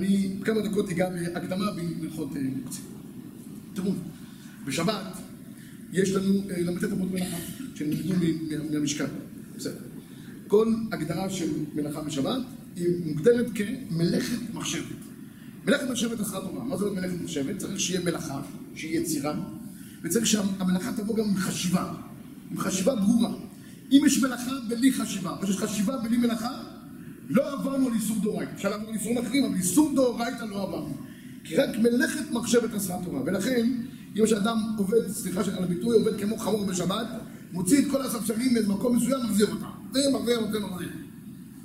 אני כמה דקות אגע בהקדמה בהלכות אה, מוקצים. תראו, בשבת יש לנו אה, ל"ט אבות מלאכה, שנלמדו מהמשכן. בסדר. כל הגדרה של מלאכה בשבת היא מוגדרת כמלאכת מחשבת. מלאכת מחשבת עשרה תורה. מה זאת אומרת מלאכת מחשבת? צריך שיהיה מלאכה, שיהיה יצירה, וצריך שהמלאכה תבוא גם עם חשיבה, עם חשיבה ברורה. אם יש מלאכה בלי חשיבה, או שיש חשיבה בלי מלאכה, לא עברנו על איסור דאורייתא. אפשר לעבור על איסורים אחרים, אבל איסור דאורייתא לא עברנו. כי רק מלאכת מחשבת עשרה תורה. ולכן, אם יש אדם עובד, סליחה על הביטוי, עובד כמו חמור בשבת, מוציא את כל הספסלים ממקום מסוים, מחזיר אותם. זה מחזיר, נותן מחזיר.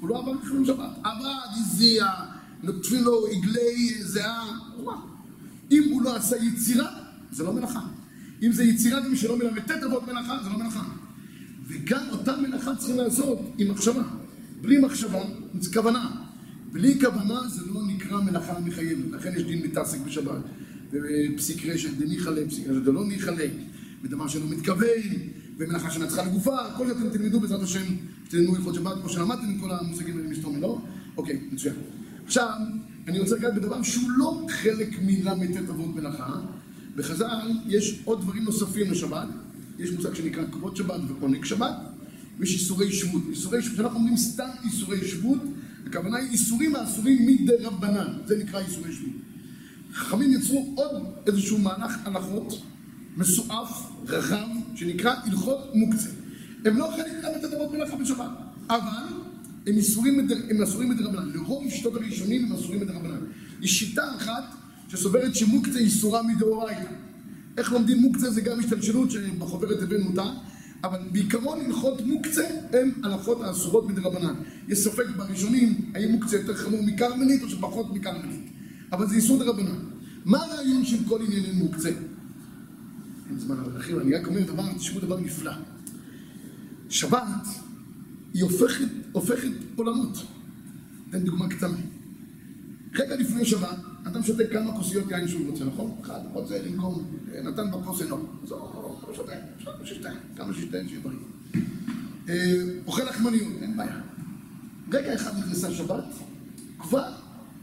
הוא לא עבר כלום שבת. עבד, הזיע, נוטפים לו עגלי זיעה. אם הוא לא עשה יצירה, זה לא מלאכה. אם זה יצירה שלא מלמד אבות מלאכה, זה לא מלאכה. וגם אותה מלאכה צריכים לעשות עם מחשבה. בלי מחשבה, זה כוונה. בלי כוונה זה לא נקרא מלאכה מחייבת. לכן יש דין מתעסק בשבת. ופסיק רשת, דניחלה, פסיק רשת, דלא ניחלה, ודבר שלא מתכוון, ומלאכה שנצחה לגופה, כל זה אתם תלמדו בעזרת השם, תלמדו הלכות שבת, כמו שלמדתם עם כל המושגים האלה מסתומי, לא? אוקיי, מצוין. עכשיו, אני רוצה לגעת בדבר שהוא לא חלק מל"ט אבות מלאכה. בחז"ל יש עוד דברים נוספים לשבת. יש מושג שנקרא כבוד שבת ועונג שבת, ויש איסורי שבות. איסורי שבות, כשאנחנו אומרים סתם איסורי שבות, הכוונה היא איסורים האסורים מדי רבנן. זה נקרא איסורי שבות. חכמים יצרו עוד איזשהו מהלך הלכות מסועף, רחב, שנקרא הלכות מוקצה. הם לא חלק מל"ט אבות מלאכה בשבת, אבל הם אסורים מדרבנן. לרוב שיטות הראשונים הם אסורים מדרבנן. יש שיטה אחת שסוברת שמוקצה איסורה מדאורייתא. איך לומדים מוקצה זה גם השתלשלות שבחוברת הבאנו אותה, אבל בעיקרון הלכות מוקצה הם הלכות האסורות מדרבנן. יש ספק בראשונים האם מוקצה יותר חמור מכרמלית או שפחות מכרמלית. אבל זה איסור דרבנן. מה הרעיון של כל ענייני מוקצה? אין זמן אחי, אני רק אומר דבר, תשמעו דבר נפלא. שבת היא הופכת, הופכת עולמות. אתן דוגמה קטנה. רגע לפני שבת, אדם שותה כמה כוסיות יין שהוא רוצה, נכון? אחד רוצה לנקום, נתן בכוס אינו. אז הוא שותה, שותה, כמה שישתה, שיהיה בריא. אה, אוכל לחמניות, אין בעיה. רגע אחד נכנסה שבת, כבר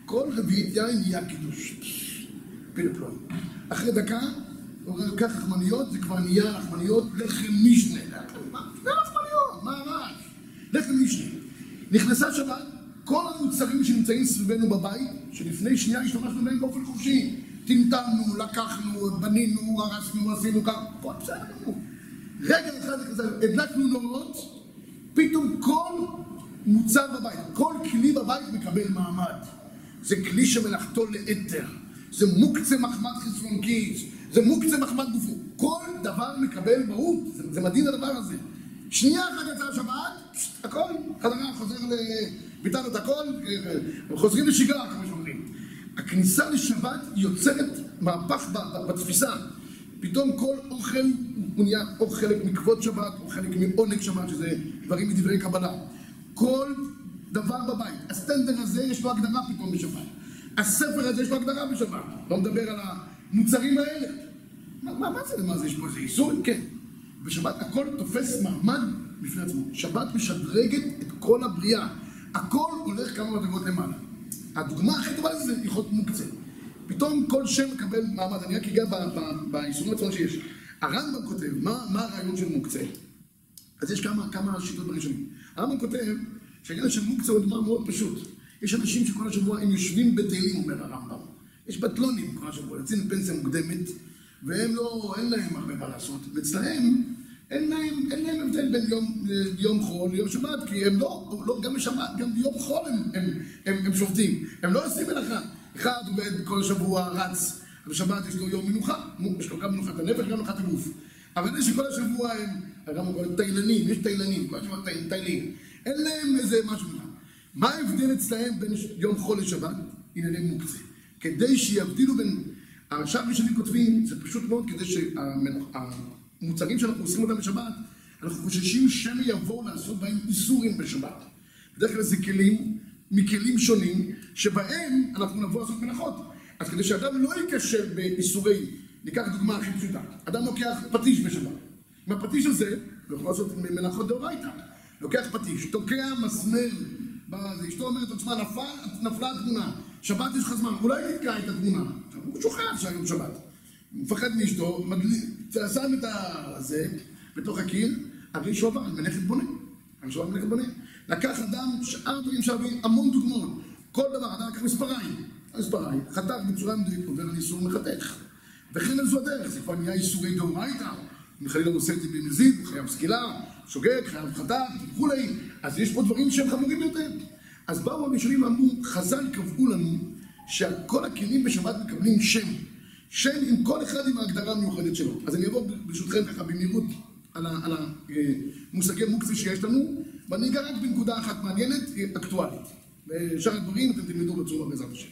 כל רביעית יין נהיה קידוש. פלפלון. אחרי דקה, הוא לוקח לחמניות, זה כבר נהיה לחמניות לחם משנה. זה לחמניות? מה הרעש? לחם משנה. נכנסה שבת, כל המוצרים שנמצאים סביבנו בבית, שלפני שנייה השתמשנו בהם באופן חופשי. טמטמנו, לקחנו, בנינו, הרסנו, עשינו כך, הכל בסדר גמור. רגע אחד נכנסה, הדלקנו נורות, פתאום כל מוצר בבית, כל כלי בבית מקבל מעמד. זה כלי שמלאכתו לאתר, זה מוקצה מחמד חסרון כיס, זה מוקצה מחמד גופו. כל דבר מקבל מהות, זה, זה מדהים הדבר הזה. שנייה אחת יצאה השבת, הכל, חזרה, חוזר ל... ביטלנו את הכל, חוזרים לשגרה, כמו שאומרים. הכניסה לשבת יוצרת מהפך בתפיסה. פתאום כל אוכל הוא נהיה או חלק מכבוד שבת, או חלק מעונג שבת, שזה דברים מדברי קבלה. כל דבר בבית. הסטנדר הזה יש לו הגדרה פתאום בשבת. הספר הזה יש לו הגדרה בשבת. לא מדבר על המוצרים האלה. מה, מה, מה זה, מה זה, יש פה איזה איסור? כן. בשבת הכל תופס מעמד בפני עצמו. שבת משדרגת את כל הבריאה. הכל הולך כמה מדרגות למעלה. הדוגמה הכי טובה זה הלכות מוקצה. פתאום כל שם מקבל מעמד. אני רק אגע ב- ב- באיסורים עצמם שיש. הרמב"ם כותב, מה, מה הרעיון של מוקצה? אז יש כמה, כמה שיטות בראשונים. הרמב"ם כותב שהעניין של מוקצה הוא דבר מאוד פשוט. יש אנשים שכל השבוע הם יושבים בתהילים, אומר הרמב"ם. יש בטלונים כל השבוע, יוצאים לפנסיה מוקדמת, והם לא, אין להם הרבה מה לעשות. ואצלהם, אין להם, אין להם הבדל בין יום, יום חול ליום שבת, כי הם לא, לא גם בשבת, גם ביום חול הם, הם, הם, הם שובתים. הם לא עושים מלאכה. אחד עובד כל שבוע, רץ, בשבת יש לו יום מנוחה, יש לו גם מנוחת הנפש, גם מנוחת הגוף. אבל אלה שכל השבוע הם, גם תאילנים, יש תאילנים, כל השבוע תאילים. אין להם איזה משהו. מה ההבדל אצלהם בין יום חול לשבת? ענייני מוקצה. כדי שיבדילו בין... עכשיו ראשונים כותבים, זה פשוט מאוד כדי שהמוצרים שאנחנו עושים אותם בשבת, אנחנו חוששים שמא יבואו לעשות בהם איסורים בשבת. בדרך כלל זה כלים מכלים שונים, שבהם אנחנו נבוא לעשות מלאכות. אז כדי שאדם לא ייכשל באיסורי, ניקח דוגמה הכי פשוטה, אדם לוקח פטיש בשבת. עם הפטיש הזה, הוא יכול לעשות מלאכות דאורייתא. לוקח פטיש, תוקע מסמר. אשתו אומרת, תשמע, נפל, נפלה התמונה. שבת יש לך זמן, אולי תתקע את התמונה. הוא שוכח שהיום שבת. הוא מפחד מאשתו, שם את הזה בתוך הקיר, הרי שהוא עבר מלאכת בונה. הרי שהוא עבר מלאכת בונה. לקח אדם שאר דברים שווים, המון דוגמאות. כל דבר, אדם לקח מספריים. מספריים, חתך בצורה מדויקת, עובר על איסור מחתך. וכן על זו הדרך, זה כבר נהיה איסורי דאורייתא. אם חלילה הוא עושה את זה במזיד, הוא חייב סקילה, שוגג, חייב חתך וכולי. אז יש פה דברים שהם חמורים יותר. אז באו הראשונים ואמרו, חז"ל קבעו לנו שכל הכלים בשבת מקבלים שם. שם עם כל אחד עם ההגדרה המיוחדת שלו. אז אני אעבור ברשותכם ככה במהירות על המושגי מוקצה שיש לנו, ואני אגע רק בנקודה אחת מעניינת, אקטואלית. ושאר הדברים אתם תלמדו בצורה בעזרת השם.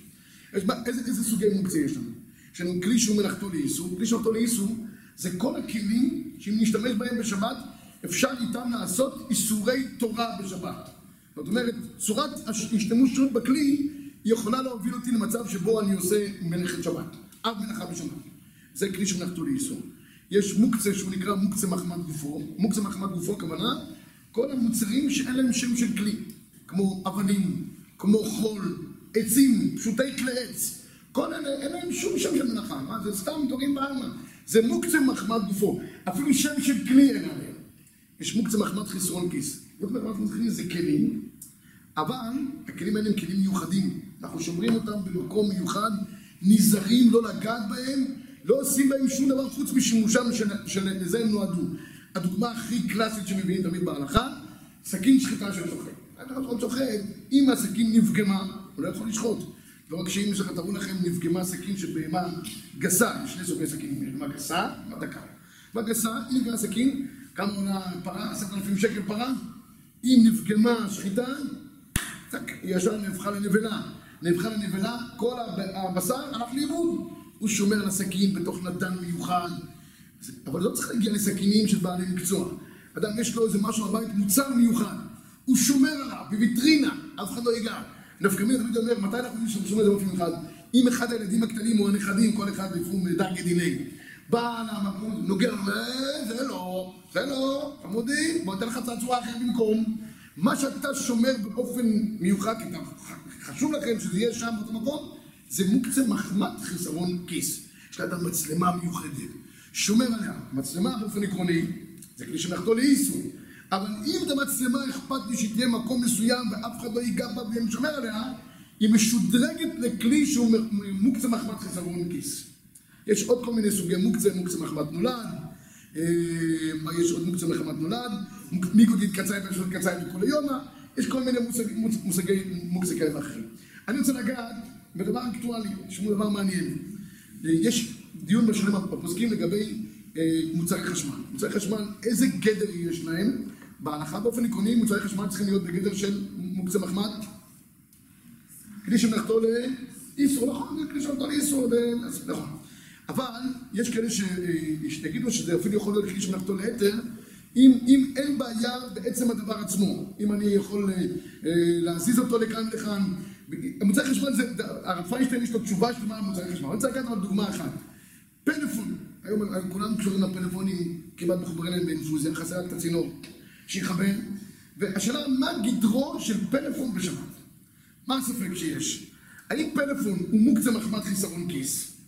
איזה, איזה סוגי מוקצה יש לנו? יש לנו כלי שהוא מלאכתו לאיסור, כלי שמלאכתו לאיסור זה כל הכלים שאם נשתמש בהם בשבת, אפשר איתם לעשות איסורי תורה בשבת. זאת אומרת, צורת השתמשות בכלי יכולה להוביל אותי למצב שבו אני עושה מלאכת שבת. אב מלאכה בשבת. זה כלי שמלאכתו לאיסור. יש מוקצה שהוא נקרא מוקצה מחמד גופו. מוקצה מחמד גופו, הכוונה, כל המוצרים שאין להם שם של כלי. כמו אבנים, כמו חול, עצים, פשוטי כלי עץ. כל אלה, אין להם שום שם של מלאכה. מה? זה סתם דברים בעלמא. זה מוקצה מחמד גופו. אפילו שם של כלי אין עליהם. יש מוקצה מחמד חסרון כיס. מוקצה מחמד חסרון כיס זה כלים, אבל הכלים האלה הם כלים מיוחדים. אנחנו שומרים אותם במקום מיוחד, נזהרים לא לגעת בהם, לא עושים בהם שום דבר חוץ משימושם שלזה הם נועדו. הדוגמה הכי קלאסית שמביאים תמיד בהלכה, סכין שחיטה של שוחט. אתה יכול לשחוט, אם הסכין נפגמה, הוא לא יכול לשחוט. לא רק שאם יש לך, תראו לכם, נפגמה סכין של בהמה גסה, שני סוגי סכינים, נפגמה גסה, מה דקה. בגסה, אם נפגמה סכין, כמה עולה פרה? עשרת אלפים שקל פרה? אם נפגמה שחיטה, ישר נהפכה לנבלה. נהפכה לנבלה, כל הבשר הלך לאיבוד. הוא שומר על הסכין בתוך נדן מיוחד. אבל לא צריך להגיע לסכינים של בעלי מקצוע. אדם יש לו איזה משהו בבית, מוצר מיוחד. הוא שומר עליו, בוויטרינה, אף אחד לא ייגע. נפקא מינה תמיד אומר, מתי אנחנו משתמשים בזה באופן מיוחד? אם אחד הילדים הקטנים או הנכדים, כל אחד לפעמים דרגי דיני, בא למקום, נוגע, זה לא, זה לא, חמודי, בוא ניתן לך צעצוע אחר במקום. מה שאתה שומר באופן מיוחד, כי חשוב לכם שזה יהיה שם באותו מקום, זה מוקצה מחמת חיסרון כיס. יש לאדם מצלמה מיוחדת, שומר עליה. מצלמה באופן עקרוני, זה כלי שמלאכתו לאיסור. אבל אם את המצלמה אכפת לי שתהיה מקום מסוים ואף אחד לא ייגע בה ושומר עליה, היא משודרגת לכלי שהוא מוקצה מחמת חיסרון כיס. יש עוד כל מיני סוגי מוקצה, מוקצה מחמת נולד, יש עוד מוקצה מחמת נולד, מיגודית קצאי ושעות קצאי וכולי יומא, יש כל מיני מושגי מוקצה כאלה ואחרים. אני רוצה לגעת בדבר אקטואלי, תשמעו דבר מעניין. יש דיון בשנים הפוסקים לגבי מוצרי חשמל. מוצרי חשמל, איזה גדר יש להם? בהלכה באופן עקרוני מוצרי חשמל צריכים להיות בגדר של מוקצה מחמד. כלי שמלאכתו לאיסור, נכון, כלי שמלאכתו לאיסור, נכון. אבל יש כאלה שיגידו שזה אפילו יכול להיות כלי שמלאכתו ליתר, אם, אם אין בעיה בעצם הדבר עצמו, אם אני יכול אה, להזיז אותו לכאן ולכאן. מוצרי חשמל זה, הרב פיינשטיין יש לו תשובה שלמה על מוצרי חשמל. אני רוצה לקחת על דוגמה אחת. פלאפון, היום כולם קשורים לפלאפונים, כמעט מחוברים להם באינפוזיה, חסר את הצינור. שיכוון, והשאלה מה גדרו של פלאפון בשבת? מה הספק שיש? האם פלאפון הוא מוקצה מחמת חיסרון כיס,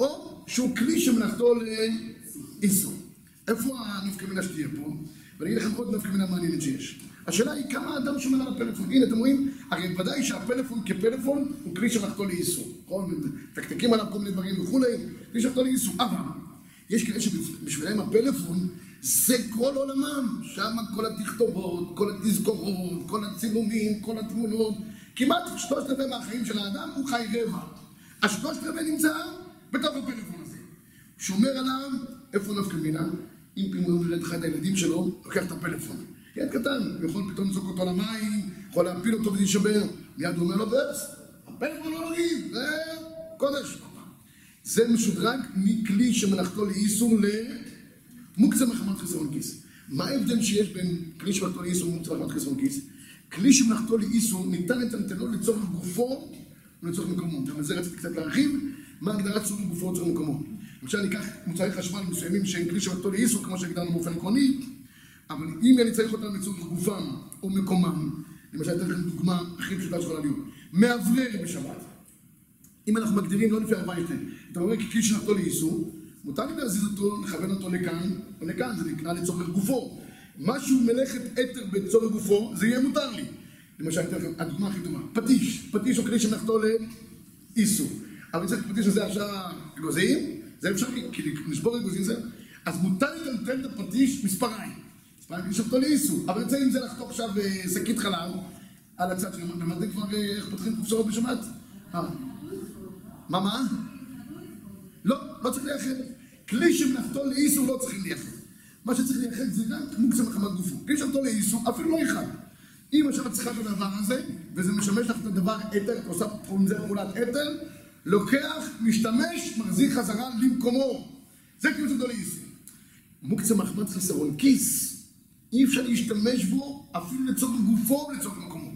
או שהוא כלי שמלאכתו לאיסור? איפה הנפקא מינה שתהיה פה? ואני אגיד לכם עוד נפקא מינה מעניינת שיש. השאלה היא כמה אדם שומר על הפלאפון. הנה, אתם רואים, הרי ודאי שהפלאפון כפלאפון הוא כלי שמלאכתו לאיסור. נכון? מתקתקים עליו כל מיני דברים וכולי, כלי שמלאכתו לאיסור. אבל יש כאלה שבשבילם הפלאפון זה כל עולמם, שם כל התכתובות, כל התזכורות, כל הצילומים, כל התמונות, כמעט שלושת רבעי מהחיים של האדם הוא חי רבע. השלושת רבעי נמצא בתוך הפלאפון הזה. שומר עליו, איפה נפקא מינה? אם פתאום הוא יולד אחד הילדים שלו, לוקח את הפלאפון. ילד קטן, הוא יכול פתאום לזרוק אותו למים, יכול להפיל אותו וזה יישבר. מיד הוא אומר לו, בס, הפלאפון לא נגיד, זה קודש. זה משודרג מכלי שמלאכתו לאיסור ל... מוקצה מחמת חיסרון כיס. מה ההבדל שיש בין כלי שמלאכתו לאיסור ומוקצה מחמת חיסרון כיס? כלי שמלאכתו לאיסור ניתן לטלטלו לצורך גופו ולצורך מקומו. גם על זה רציתי קצת להרחיב, מה הגדרת צורך גופו ולצורך מקומו. למשל ניקח מוצרי חשמל מסוימים שהם כלי שמלאכתו לאיסור, כמו שהגדרנו באופן עקרוני, אבל אם אני צריך אותם לצורך גופם או מקומם, למשל אתן לכם דוגמה הכי פשוטה שיכולה להיות, מאוורר בשבת. אם אנחנו מגדירים לא לפי הרוויינשטיין, אתה אומר ככלי שנחתו לאיסור, מותר לי להזיז אותו, לכוון אותו לכאן או לכאן, זה נקרא לצורך גופו. משהו מלאכת אתר בצורך גופו, זה יהיה מותר לי. למשל, אני אתן לכם, הדוגמה הכי טובה, פטיש, פטיש הוא כלי שמלאכתו לאיסור. אבל צריך פטיש הזה עכשיו אגוזים, זה אפשרי, כי לשבור אגוזים זה... אז מותר לטלטל את הפטיש מספריים. מספריים יש אותו לאיסור, אבל יוצא עם זה לחתוך עכשיו אה, שקית חלב על הצד שלנו, למדתם כבר אה, איך פותחים חופשרות בשבת? אה. מה, מה? לא, לא צריך לייחד. כלי שמלאכתו לאיסור לא צריכים לייחד. מה שצריך לייחד זה רק מוקצה מחמת גופו. כלי שמלאכתו לאיסור, אפילו לא אחד. אם עכשיו את צריכה את הדבר הזה, וזה משמש לך את הדבר אתר, עושה עם זה פעולת אתר, לוקח, משתמש, מחזיר חזרה למקומו. זה לאיסור. מוקצה מחמת חיסרון כיס. אי אפשר להשתמש בו אפילו לצורך גופו ולצורך מקומו.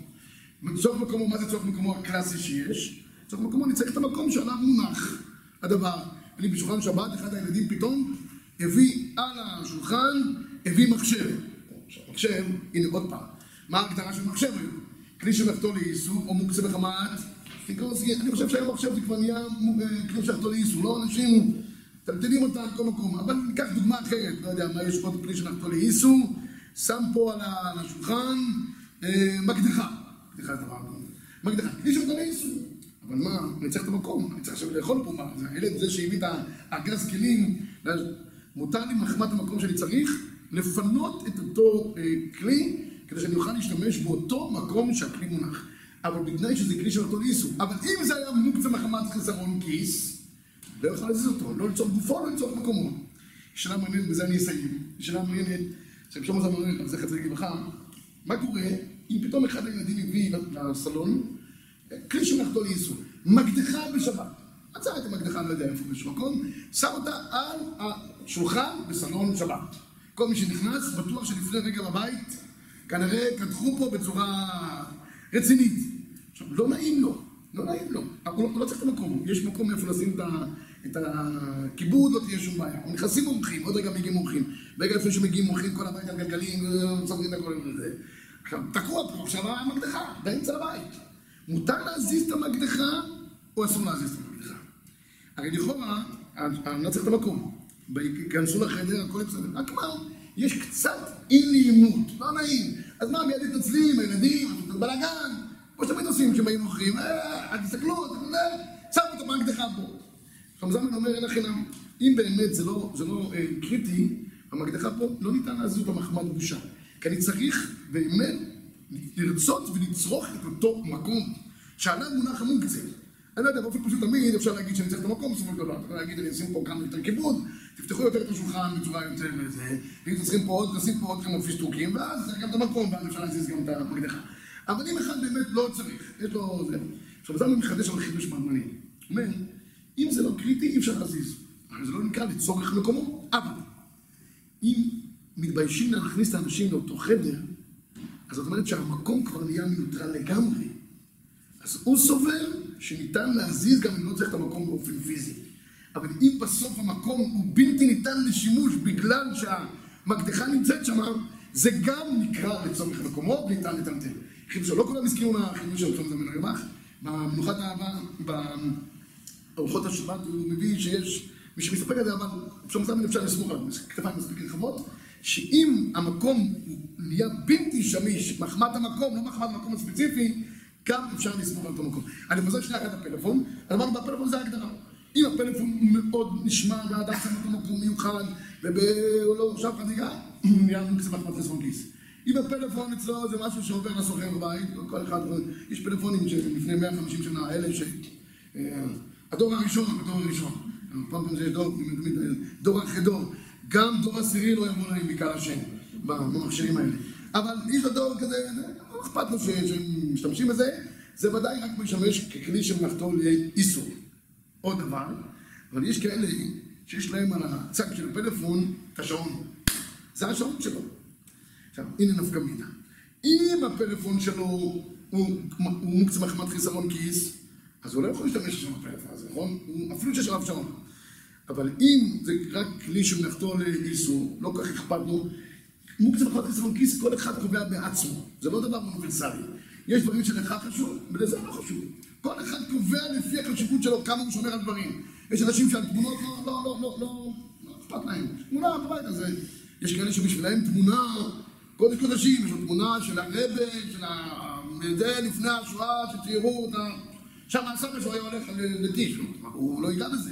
לצורך מקומו, מה זה צורך מקומו הקלאסי שיש? לצורך מקומו אני צריך את המקום שעליו מונח הדבר. אני בשולחן שבת, אחד הילדים פתאום הביא על השולחן, הביא מחשב. מחשב, הנה עוד פעם. מה ההגדרה של מחשב היום? כלי שמלאכתו לאיסור או מוקצה אני חושב שהיום מחשב זה כבר נהיה אה, כלי שמלאכתו לאיסור, לא אנשים מטלטלים אותה על כל מקום. אבל ניקח דוגמה אחרת, לא יודע מה יש עוד כלי שמלאכתו לאיסור, שם פה על השולחן אה, מקדחה. מקדחה זה דבר מקדחה, כלי שמלאכתו לאיסור. אבל מה, אני צריך את המקום, אני צריך עכשיו לאכול פה מה, זה הילד זה שהביא את הארגז כלים, מותר לי מחמת המקום שאני צריך לפנות את אותו אה, כלי כדי שאני אוכל להשתמש באותו מקום שהכלי מונח. אבל בתנאי שזה כלי של אותו איסור. אבל אם זה היה מוקצה מחמת חיסרון כיס, לא יכול להזיז אותו, לא לצורך גופו, לא לצורך מקומו. שאלה מעניינת, בזה אני אסיים. שאלה מעניינת, שמשום זה מעניין, זה חצי לברכה, מה קורה אם פתאום אחד הילדים הביא לסלון כלי שמלאכתו לאיסור, מקדחה בשבת. מצא את המקדחה, לא יודע איפה באיזשהו מקום, שם אותה על השולחן בסלון שבת. כל מי שנכנס, בטוח שלפני רגע בבית, כנראה קדחו פה בצורה רצינית. עכשיו, לא נעים לו, לא נעים לו. הוא לא, הוא לא צריך את המקום, יש מקום איפה לשים את, את הכיבוד, לא תהיה שום בעיה. נכנסים מומחים, עוד רגע מגיעים מומחים. רגע לפני שמגיעים מומחים, כל הבית על גלגלים, מסדרים את הכל הזה. עכשיו, תקוע פה עכשיו המקדחה, באמצע הבית. מותר להזיז את המקדחה, או אסור להזיז את המקדחה? הרי לכאורה, אני לא צריך את המקום. ייכנסו לחדר, הכל בסדר. רק מה, יש קצת אי נעימות, לא נעים. אז מה, מיד מתנצלים, הילדים, בלאגן, כמו שתמיד עושים כשבאים מוכרים, אה, אל תסתכלו, שמו את המקדחה פה. חמזמן אומר, אין החינם, אם באמת זה לא, זה לא אה, קריטי, המקדחה פה, לא ניתן להזיז אותה מחמת בושה. כי אני צריך באמת לרצות ולצרוך את אותו מקום שעליו מונח המוקצה. אני לא יודע, באופן פשוט תמיד אפשר להגיד שאני צריך את המקום בסופו של דבר. אתה יכול להגיד, אני אשים פה כמה יותר כיבוד, תפתחו יותר את השולחן בצורה יותר מזה, ואם צריכים פה עוד, נשים פה עוד כמה פיסטוקים, ואז צריך גם את המקום, ואז אפשר להזיז גם את המקדחה. אבל אם אחד באמת לא צריך, יש לו זה. עכשיו, זמן מחדש על חידוש. הוא אומר, אם זה לא קריטי, אי אפשר להזיז. הרי זה לא נקרא לצורך מקומו, אבל אם מתביישים להכניס את האנשים לאותו חדר, אז זאת אומרת שהמקום כבר נהיה מנוטרל לגמרי. אז הוא סובר שניתן להזיז גם אם לא צריך את המקום באופן פיזי. אבל אם בסוף המקום הוא בלתי ניתן לשימוש בגלל שהמקדחה נמצאת שם, זה גם נקרא לצורך מקומו וניתן לטלטל. חידוש, לא כולם הסכימו מהחידוש של צום זמן הרמ"ח. במנוחת האהבה, בארוחות השבת הוא מביא שיש מי שמסתפק על זה, אבל אפשר זמן אפשר לסמוך עליו, כתפיים מספיק רחבות, שאם המקום נהיה בלתי שמיש, מחמת המקום, לא מחמת המקום הספציפי, גם אפשר לסמוך על אותו מקום. אני חוזר שנייה אחת לפלאפון, אמרנו בפלאפון זה ההגדרה. אם הפלאפון מאוד נשמע והאדם שם אותו מקום מיוחד, ולא עכשיו חדיגה, נהיה קצת מחמת חסרון כיס. אם הפלאפון אצלו זה משהו שעובר לסוחר בבית, כל אחד, יש פלאפונים שלפני 150 שנה, אלה ש... אה, הדור הראשון, הדור הראשון. פעם פעם זה דור, דור אחרי דור. גם דור עשירי לא יבוא להם מקהל השם במכשירים האלה. אבל יש לו דור כזה, לא אכפת לו שמשתמשים בזה, זה ודאי רק משמש ככלי שמלאכתו לאיסור. עוד דבר, אבל יש כאלה שיש להם על הצג של הפלאפון את השעון. זה השעון שלו. עכשיו, הנה נפקא מינה. אם הפלאפון שלו הוא מוקצה מחמת חיסרון כיס, אז הוא לא יכול להשתמש שם בפלאפון הזה, נכון? אפילו שיש עליו שעון. אבל אם זה רק כלי שמלאכתו לאיסור, לא כל כך אכפת לו, מוקצה מחמת חיסרון כיס, כל אחד קובע בעצמו. זה לא דבר אוניברסלי. יש דברים שלך חשוב, ולזה לא חשוב. כל אחד קובע לפי החשיבות שלו כמה הוא שומר על דברים. יש אנשים שעל תמונות לא, לא, לא, לא, לא, לא אכפת להם. תמונה בבית הזה. יש כאלה שבשבילם תמונה, קודש קודשים, יש לו תמונה של הרבה, של זה לפני השואה, שציירו אותה. שם הסבא שלו היה הולך לטיש, הוא לא ייגע בזה.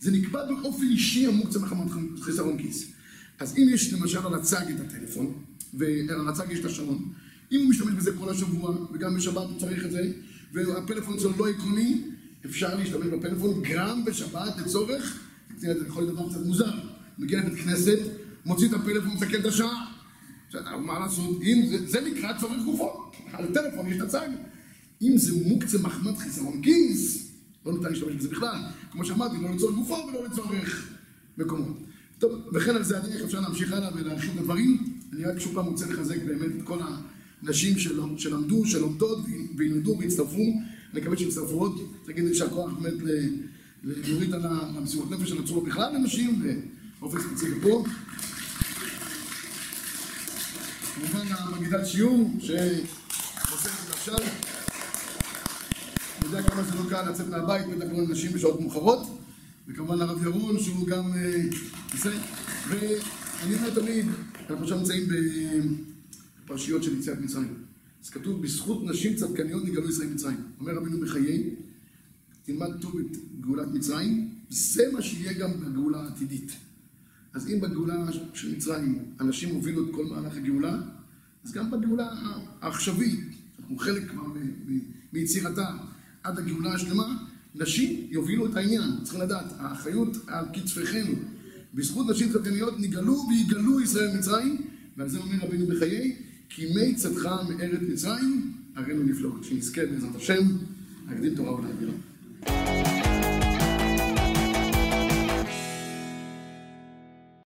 זה נקבע באופן אישי המוקצה מחמת חיסרון כיס. אז אם יש למשל על הצג את הטלפון, ועל הצג יש את השעון, אם הוא משתמש בזה כל השבוע, וגם בשבת הוא צריך את זה, והפלאפון שלו לא עקרוני, אפשר להשתמש בפלאפון גם בשבת לצורך, זה יכול להיות דבר קצת מוזר, מגיע לבית כנסת, מוציא את הפלאפון, מסתכל את השעה. בסדר, מה לעשות? אם זה, זה נקרא צורך גופו, על הטלפון יש את הצג. אם זה מוקצה מחמד חיסרון כיס, לא ניתן להשתמש בזה בכלל. כמו שאמרתי, לא לצורך גופו ולא לצורך מקומות. טוב, וכן על זה הדרך אפשר להמשיך הלאה ולהרחיב את הדברים. אני רק שוב פעם רוצה לחזק באמת את כל הנשים שלמדו, שלומדות וילמדו והצטרפו. אני מקווה שיצטרפו עוד. תגיד לי שהכוח באמת להוריד על המסירות נפש של הצורה בכלל לנשים, באופן ספציפי פה. כמובן המגידת שיעור, שעושה את זה עכשיו. אני יודע כמה זה לא קל לצאת מהבית, בטח לא לנשים בשעות מאוחרות. וכמובן הרב ירון, שהוא גם... בסדר. ואני אומר תמיד, אנחנו עכשיו נמצאים בפרשיות של יציאת מצרים. אז כתוב, בזכות נשים צדקניות נגאלו ישראל מצרים. אומר רבינו בחיי, תלמד טוב את גאולת מצרים, זה מה שיהיה גם בגאולה העתידית. אז אם בגאולה של מצרים אנשים הובילו את כל מהלך הגאולה, אז גם בגאולה העכשווית, אנחנו חלק מיצירתה עד הגאולה השלמה, נשים יובילו את העניין, צריכים לדעת, האחריות על כתפיכם. בזכות נשים צדקניות נגאלו ויגאלו ישראל מצרים, ועל זה אומר רבינו בחיי, כי מי צדך מארץ מצרים, הרינו נפלאות. שנזכה בעזרת השם, להקדים תורה ולהגילה.